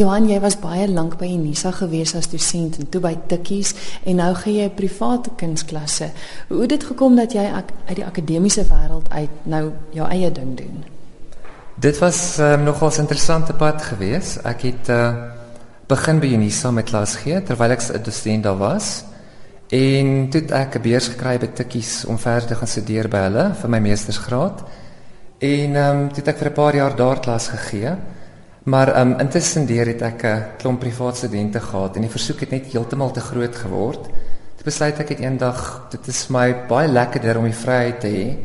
Johan, jy was baie lank by Unisa gewees as dosent en toe by Tikkies en nou gee jy private kunsklasse. Hoe het dit gekom dat jy uit die akademiese wêreld uit nou jou eie ding doen? Dit was um, nogals 'n interessante pad gewees. Ek het uh, begin by Unisa met klas gee terwyl ek 'n dosent daar was. En toe het ek 'n beurs gekry by Tikkies om verder te gaan studeer by hulle vir my meestersgraad. En ehm um, toe het ek vir 'n paar jaar daar klas gegee. Maar um, intussen deur het ek 'n klomp privaat studente gehad en die versoek het net heeltemal te groot geword. Toe besluit ek eendag dit is my baie lekkerder om die vryheid te hê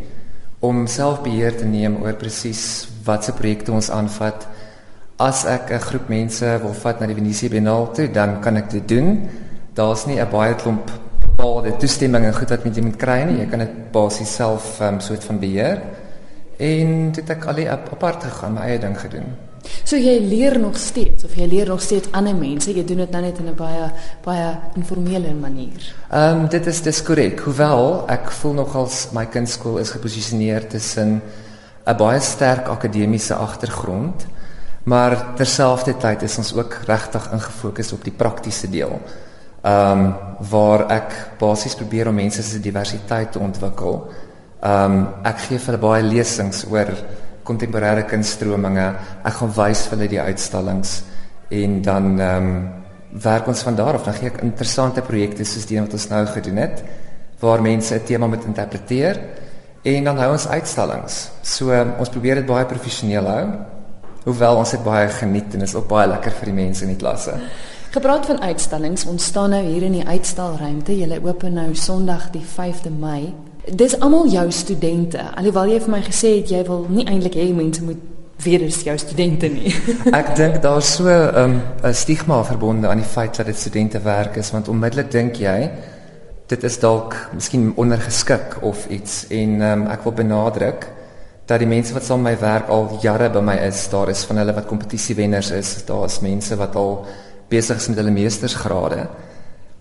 om self beheer te neem oor presies watse projekte ons aanvat. As ek 'n groep mense wil vat na die Venesie Biennale toe, dan kan ek dit doen. Daar's nie 'n baie klomp bepaalde toestemming en goed wat jy moet kry nie. Jy kan dit basies self um, soort van beheer. En dit ek al apart gegaan, my eie ding gedoen. So jy leer nog steeds of jy leer nog steeds ander mense, jy doen dit nou net in 'n baie baie informele manier. Ehm um, dit is dis korrek. Hoewel ek voel nogals my kindskool is geposisioneer tussen 'n baie sterk akademiese agtergrond, maar terselfdertyd is ons ook regtig ingefokus op die praktiese deel. Ehm um, waar ek basies probeer om mense se diversiteit te ontwikkel. Ehm um, ek gee vir baie lesings oor kontemporêre kunststrominge. Ek gaan wys vir hulle die uitstallings en dan ehm um, werk ons van daar af. Dan gee ek interessante projekte soos die wat ons nou gedoen het waar mense 'n tema moet interpreteer en dan hou ons uitstallings. So um, ons probeer dit baie professioneel hou. Hoewel ons dit baie geniet en is ook baie lekker vir die mense in die klasse. Gepraat van uitstallings, ons staan nou hier in die uitstalruimte. Julle open nou Sondag die 5de Mei dis almal jou studente. Alhoewel jy vir my gesê het jy wil nie eintlik hê mense moet weet dis jou studente nie. ek dink daar's so 'n um, stigma verbonde aan die feit dat dit studente werk is want onmiddellik dink jy dit is dalk miskien ondergeskik of iets en um, ek wil benadruk dat die mense wat saam met my werk al jare by my is, daar is van hulle wat kompetisiewenners is, daar is mense wat al besig is met hulle meestersgrade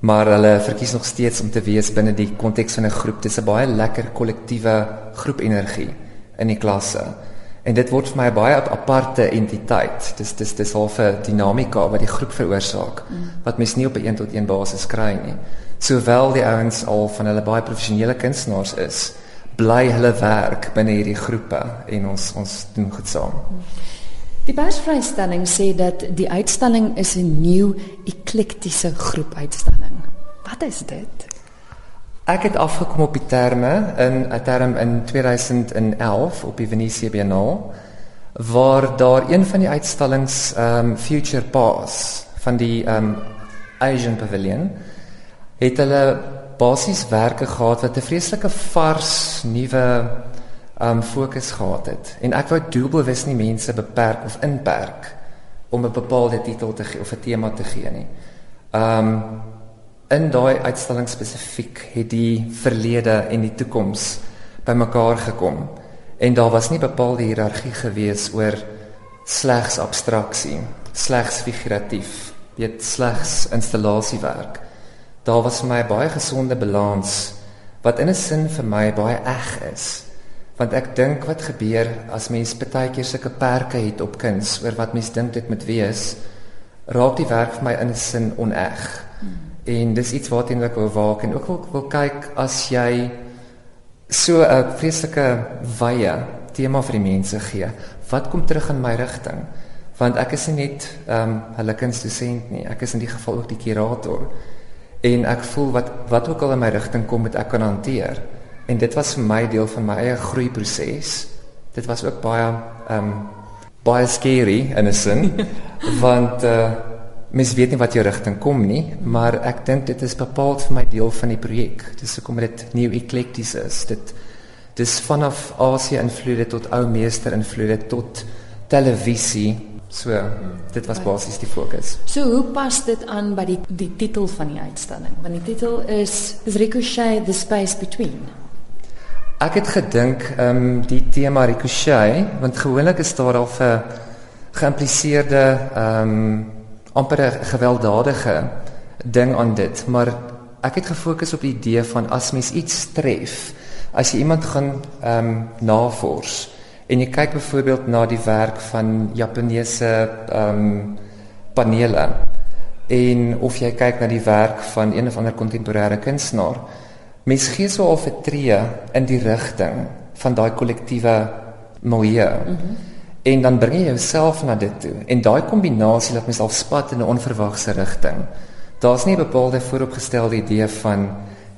maar hulle verkies nog steeds om te wees binne die konteks van 'n groep. Dis 'n baie lekker kollektiewe groepenergie in die klasse. En dit word vir my 'n baie aparte entiteit. Dis dis dis half 'n dinamika wat die groep veroorsaak wat mens nie op 'n een tot een basis kry nie. Sowel die ouens al van hulle baie professionele kunstenaars is, bly hulle werk binne hierdie groepe en ons ons doen goed saam. Die persvrystelling sê dat die uitstalling is 'n nuwe eklektiese groep uitstalling. Wat is dit? Ek het afgekom op die terme in 'n term in 2011 op die Venetië Biennale waar daar een van die uitstallings um Future Past van die um Asian Pavilion het hulle basies werke gehad wat 'n vreeslike vars nuwe um fokus gehad het en ek wou doelbewus nie mense beperk of inperk om 'n bepaalde titel te gee of 'n tema te gee nie. Um in daai uitstalling spesifiek het die verlede en die toekoms bymekaar gekom en daar was nie bepaalde hiërargie gewees oor slegs abstraksie, slegs figuratief, weet slegs installasiewerk. Daar was vir my 'n baie gesonde balans wat in 'n sin vir my baie eg is want ek dink wat gebeur as mens baie keer sulke perke het op kuns oor wat mens dink dit moet wees raak die werk vir my in sin oneg. Hmm. en dis iets waarteen ek wil waak en ook wil, wil kyk as jy so 'n vreeslike wye tema vir die mense gee wat kom terug in my rigting? Want ek is nie net ehm um, hulle kunsdosent nie ek is in die geval ook die kurator. En ek voel wat wat ook al in my rigting kom moet ek kan hanteer En dit was vir my deel van my eie groeiproses. Dit was ook baie ehm um, baie scary in 'n sin want uh mens weet nie wat jou rigting kom nie, maar ek dink dit is bepaald vir my deel van die projek. Dis hoekom dit nuwe eklekties is. Dit dis vanaf Asië invloede tot ou meester invloede tot televisie. So dit was basies die fokus. So hoe pas dit aan by die die titel van die uitstalling? Want die titel is is Ricochet the space between. Ek het gedink ehm um, die tema ricochet want gewoonlik is daar al 'n geïmpliseerde ehm um, amper 'n gewelddadige ding aan dit, maar ek het gefokus op die idee van as mens iets tref, as jy iemand gaan ehm um, navors en jy kyk byvoorbeeld na die werk van Japaneese ehm um, panele. En of jy kyk na die werk van een of ander kontemporêre kunstenaar, mens gee so al 'n tree in die rigting van daai kollektiewe milieu. Mm -hmm. En dan bring jy jouself na dit toe. En daai kombinasie laat myself spat in 'n onverwagse rigting. Daar's nie 'n bepaalde vooropgestelde idee van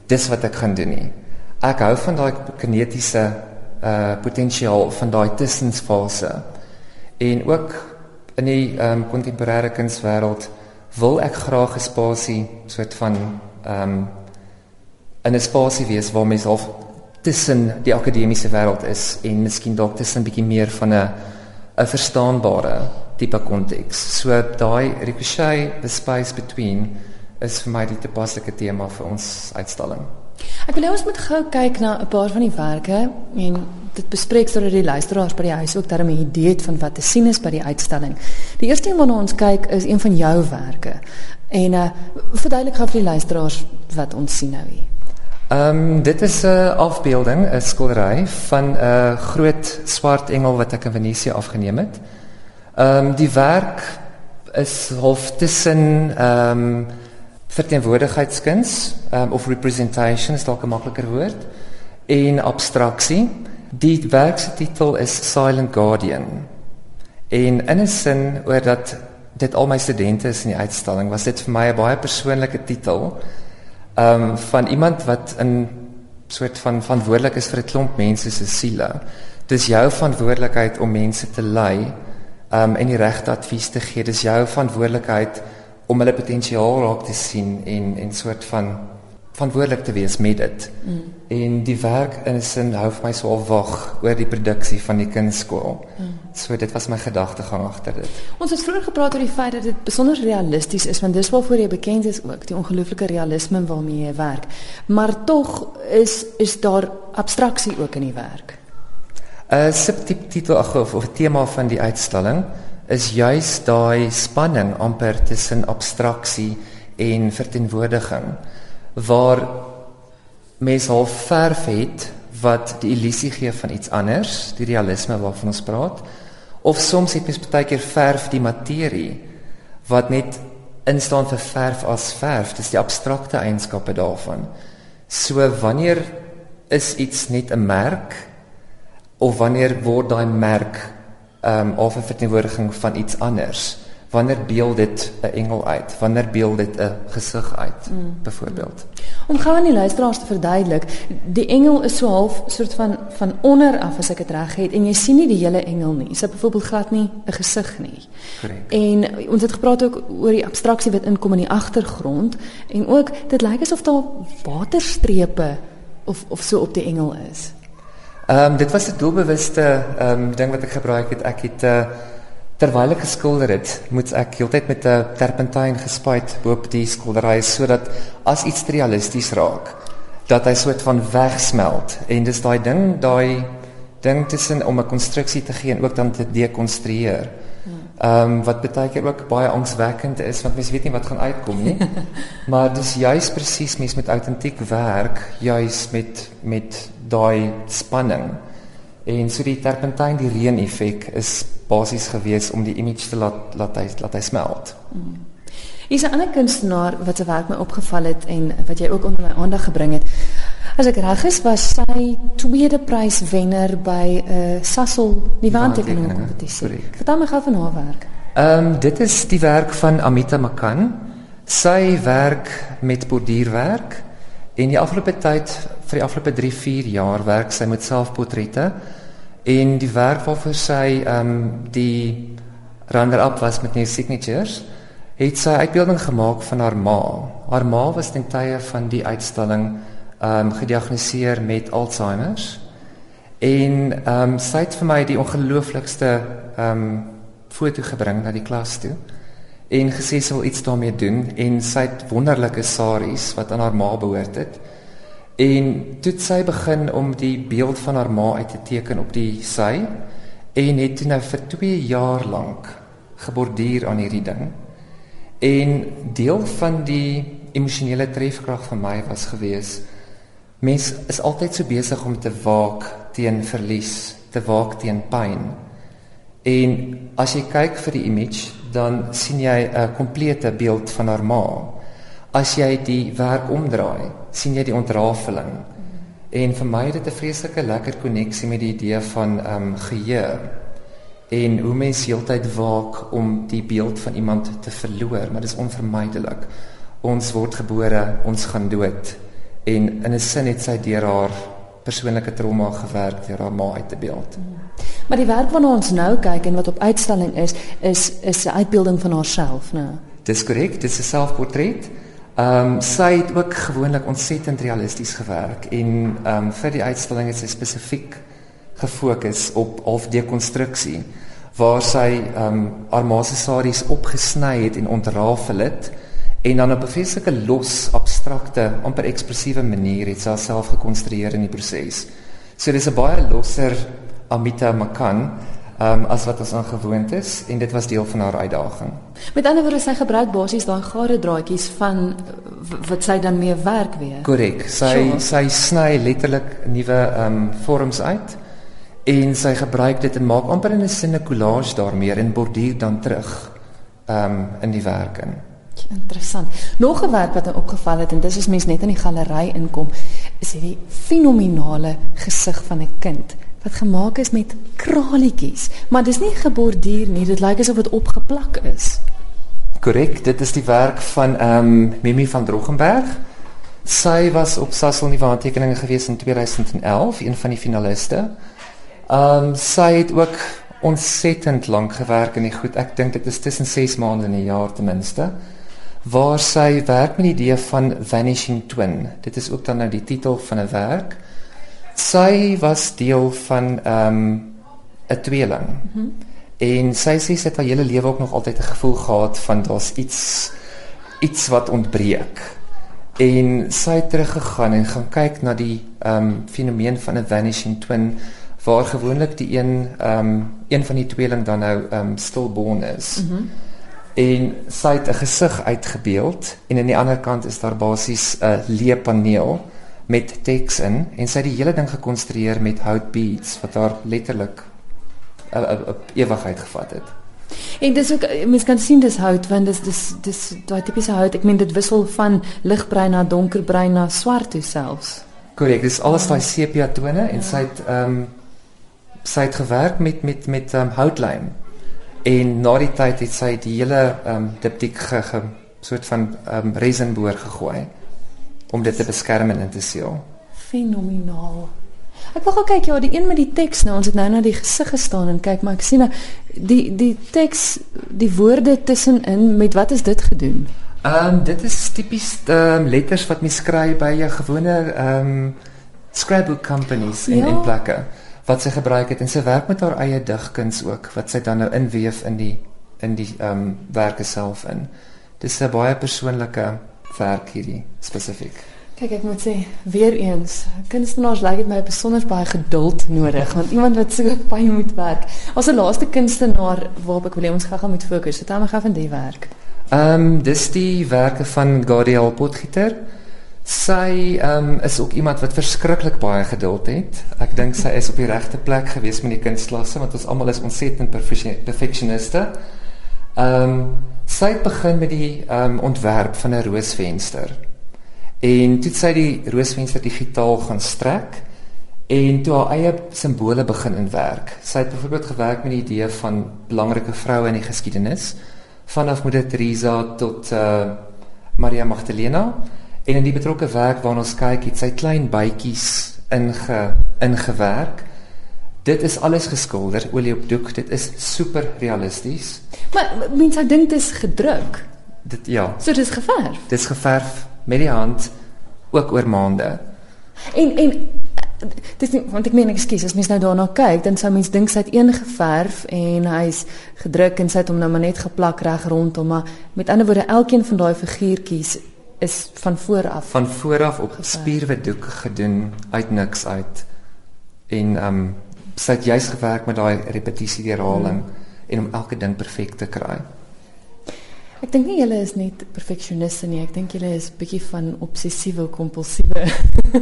dis wat ek gaan doen nie. Ek hou van daai kinetiese uh potensiaal van daai tussensfase. En ook in die ehm um, kontemporêre kunswêreld wil ek graag 'n spasie soort van ehm um, in 'n spasie wees waar mens half tussen die akademiese wêreld is en miskien dalk tussen 'n bietjie meer van 'n 'n verstaanbare tipe konteks. So daai ricochet the space between is vir my die toepaslike tema vir ons uitstalling. Ek wil ons moet gou kyk na 'n paar van die werke en dit bespreek sodat die luisteraars by die huis ook daarmee 'n idee het van wat te sien is by die uitstalling. Die eerste een waarna ons kyk is een van jou werke. En uh verduidelik gou vir die luisteraars wat ons sien nou hier. Um, dit is 'n afbeelding, 'n skildery van 'n groot swart engel wat ek in Venesië afgeneem het. Um, die werk is half tussen ehm um, verteenwoordigheidskuns um, of representation is dalk 'n makliker woord en abstraksie. Die werk se titel is Silent Guardian. En in 'n sin oor dat dit al my studente is in die uitstalling, was dit vir my 'n baie persoonlike titel um, van iemand wat 'n soort van verantwoordelik is vir 'n klomp mense se siele. Dis jou verantwoordelikheid om mense te lei ehm um, en die regte advies te gee. Dis jou verantwoordelikheid om hulle potensiaal raak te sien en en soort van verantwoordelik te wees met dit. Mm. En die werk in 'n sin hou vir my so al wag oor die produksie van die kindskool. Mm. So dit was my gedagtegang agter dit. Ons het vroeër gepraat oor die feit dat dit besonder realisties is want dis waarvoor jy bekend is ook, die ongelooflike realisme waarmee jy werk. Maar tog is is daar abstraksie ook in die werk. 'n Subtitel of, of tema van die uitstalling is juis daai spanning amper tussen abstraksie en verteenwoordiging waar mens al verf het wat die illusie gee van iets anders, die realisme waarvan ons praat, of soms het mens baie keer verf die materie wat net instaan vir verf as verf, dis die abstrakte eienskappe daarvan. So wanneer is iets net 'n merk of wanneer word daai merk ehm um, of 'n verteenwoordiging van iets anders? Wanneer beeld dit 'n engel uit? Wanneer beeld dit 'n gesig uit mm. byvoorbeeld om gou aan die luisteraars te verduidelik die engel is so half soort van van onder af as ek dit reg het en jy sien nie die hele engel nie. Sy byvoorbeeld glad nie 'n gesig nie? Correct. en ons het gepraat ook oor die abstraksie wat inkom in die agtergrond en ook dit lyk asof daar waterstrepe of of so op die engel is. Ehm um, dit was 'n doelbewuste ehm um, ding wat ek gebruik het. Ek het 'n uh, Terwyl ek geskilder het, moet ek heeltyd met 'n terpentyn gespuit bo-op die skildery sodat as iets realisties raak, dat hy soort van wegsmelt en dis daai ding, daai ding tussen om 'n konstruksie te gee en ook dan te dekonstrueer. Ehm um, wat baie keer ook baie angswekkend is want mens weet nie wat gaan uitkom nie. maar dis juis presies mens met autentiek werk, juis met met daai spanning. En so die terpentyn die reën effek is basies gewees om die image te laat laat hy laat hy smelt. Mm. Is 'n ander kunstenaar wat se werk my opgeval het en wat jy ook onder my aandag gebring het. As ek reg is, was sy tweede prys wenner by 'n uh, Sasol nuwe aantekening kompetisie. Vertel my gou van haar werk. Ehm um, dit is die werk van Amita Makan. Sy werk met borduurwerk en die afgelope tyd vir die afgelope 3-4 jaar werk sy met selfportrette En die werk waarvoor sy ehm um, die runner-up was met new signatures, het sy uitbeelding gemaak van haar ma. Haar ma was ten tye van die uitstalling ehm um, gediagnoseer met Alzheimer's. En ehm um, sy het vir my die ongelooflikste ehm um, foto gebring na die klas toe en gesê sy wil iets daarmee doen en sy het wonderlike saries wat aan haar ma behoort het. En toe sy begin om die beeld van haar ma uit te teken op die sy en het nou vir 2 jaar lank geborduur aan hierdie ding. En deel van die emosionele trefkrag vir my was gewees mens is altyd so besig om te waak teen verlies, te waak teen pyn. En as jy kyk vir die image, dan sien jy 'n komplete beeld van haar ma. As jy die werk omdraai, sien jy die ontrafeling. En vir my het dit 'n vreeslike lekker koneksie met die idee van ehm um, geheue en hoe mens heeltyd waak om die beeld van iemand te verloor, maar dit is onvermydelik. Ons word gebore, ons gaan dood. En in 'n sin het sy deur haar persoonlike trauma gewerk deur haar ma uit te beeld. Maar die werk waarna ons nou kyk en wat op uitstalling is, is is 'n uitbeelding van haarself, né? Dis korrek, dit is 'n selfportret. Ehm um, sy het ook gewoonlik ontsettend realisties gewerk en ehm um, vir die uitstalling het sy spesifiek gefokus op half dekonstruksie waar sy ehm um, haar ma se saries opgesny het en ontrafel het en dan op 'n feeslike los abstrakte amper ekspressiewe manier het sy haarself gekonstrueer in die proses. So dis 'n baie losser Amita Makan um, as wat ons aangewoond is en dit was deel van haar uitdaging. Met ander woorde sy gebruik basies daai gare draadjies van wat sy dan mee werk weer. Korrek. Sy sure. sy sny letterlik nuwe ehm um, vorms uit en sy gebruik dit en maak amper 'n sinne collage daarmee en borduur dan terug ehm um, in die werk in. Interessant. Nog 'n werk wat my opgeval het en dis as mens net in die galery inkom, is hierdie fenominale gesig van 'n kind wat gemaak is met kralietjies, maar dis nie geborduur nie, dit lyk asof dit opgeplak is. Korrek, dit is die werk van ehm um, Mimi van Droggenberg. Sy was op Sassel nuwe handtekeninge gewees in 2011, een van die finaliste. Ehm um, sy het ook ontsettend lank gewerk in die goed. Ek dink dit is tussen 6 maande en 'n jaar ten minste waar sy werk met die idee van vanishing twin. Dit is ook dan nou die titel van 'n werk. Sy was deel van ehm um, 'n tweeling. Mm -hmm. En sy sê sy het haar hele lewe ook nog altyd 'n gevoel gehad van daar's iets iets wat ontbreek. En sy het teruggegaan en gaan kyk na die ehm um, fenomeen van 'n vanishing twin waar gewoonlik die een ehm um, een van die tweeling dan nou ehm um, stillborn is. Mm -hmm. En sy het 'n gesig uitgebeeld en aan die ander kant is daar basies 'n leepaneel met teks in en sy het die hele ding gekonstrueer met hout beads wat daar letterlik 'n ewigheid gevat het. En dis ook mens kan sien dis hout want dis dis dis daai tipiese hout. Ek meen dit wissel van ligbruin na donkerbruin na swart toe selfs. Korrek, dis alles daai sepia tone en ja. sy het ehm um, sy het gewerk met met met ehm um, houtlyn. En na die tyd het sy die hele ehm um, diptiek ge, ge soort van ehm um, resinboor gegooi om dit te beskerm en te seël. Fenomenaal. Ek wil gou kyk ja, die een met die teks nou, ons het nou na die gesig gestaan en kyk, maar ek sien nou die die teks, die woorde tussenin, met wat is dit gedoen? Ehm um, dit is tipies ehm um, letters wat mens skryf by 'n gewone ehm um, scrapbook companies in ja. in plekke wat sy gebruik het en sy werk met haar eie digkuns ook wat sy dan nou inweef in die in die ehm um, werke self in. Dis 'n baie persoonlike werk hierdie spesifiek. Kyk, ek moet sê weer eens, kunstenaars lyk dit my besonder baie geduld nodig want iemand wat so baie moet werk. Ons laaste kunstenaar waarop ek wil hê ons gaga moet fokus. Vertel my gou van die werk. Ehm um, dis die werke van Gadiel Potgieter. Sy ehm um, is ook iemand wat verskriklik baie geduld het. Ek dink sy is op die regte plek gewees met die kunstklasse want ons almal is ontsettend perfeksioniste. Ehm um, sy het begin met die um, ontwerp van 'n roosvenster. En toe sy die roosvenster digitaal gaan strek en toe haar eie simbole begin inwerk. Sy het byvoorbeeld gewerk met die idee van belangrike vroue in die geskiedenis vanaf Moeder Teresa tot uh Maria Magdalena en in die betrokke werk waarna ons kyk, het sy klein bytjies inge ingewerk Dit is alles geskilder olie op doek. Dit is super realisties. Maar mense dink dit is gedruk. Dit ja. So dit is geverf. Dit is geverf met die hand ook oor maande. En en dis nie want ek meen ekskuus as mens nou daarna kyk, dan sou mens dink sy het een geverf en hy's gedruk en sy het hom nou maar net geplak reg rondom, maar met ander woorde elkeen van daai figuurtjies is van voor af. Van voor af op spierwit doek gedoen uit niks uit. En ehm um, sy het juist gewerk met daai repetisie herhaling mm. En om elke ding perfek te kry. Ek dink nie julle is net perfeksioniste nie. Ek dink julle is bietjie van obsessiewe kompulsiewe.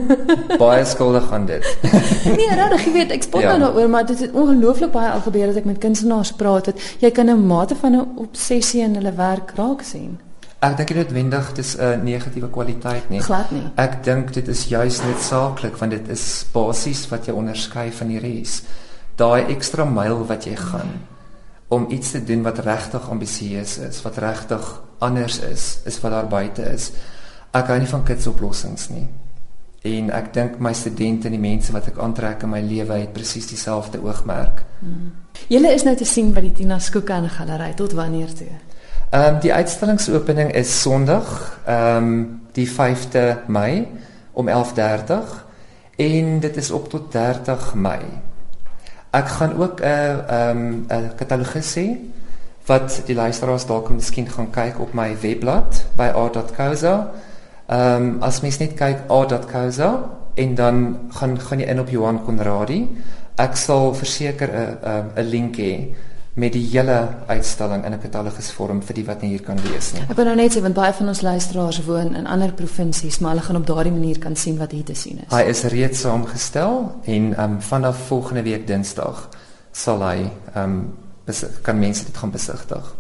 baie skuldig aan dit. nee, regtig, jy weet, ek spot ja. nou daaroor, maar dit het ongelooflik baie al gebeur dat ek met kunstenaars praat wat jy kan 'n mate van 'n obsessie in hulle werk raak sien. Ek dink dit noodwendig dis 'n negatiewe kwaliteit nie. Glad nie. Ek dink dit is juis net saaklik want dit is basies wat jou onderskei van die res. Daai ekstra myl wat jy gaan om iets te doen wat regtig ambisieus is, wat regtig anders is, is wat daar buite is. Ek hou nie van kitsoplossings nie. En ek dink my studente en die mense wat ek aantrek in my lewe het presies dieselfde oogmerk. Hmm. Julle is nou te sien by die Tina Skookan Galery tot wanneer toe? Ehm um, die uitstallingsopening is Sondag, ehm um, die 5de Mei om 11:30 en dit is op tot 30 Mei. Ek gaan ook 'n ehm 'n katalogus hê wat die luisteraars dalk miskien gaan kyk op my webblad by a.co.za. Ehm um, as mens net kyk a.co.za en dan gaan gaan jy in op Johan Konradi. Ek sal verseker 'n 'n 'n link hê met die hele uitstalling in 'n katalogus-vorm vir die wat nie hier kan lees nie. Ek wil nou net sê want baie van ons luisteraars woon in ander provinsies, maar hulle gaan op daardie manier kan sien wat hier te sien is. Hy is reeds saamgestel en um, vanaf volgende week Dinsdag sal hy um, kan mense dit gaan besigtig.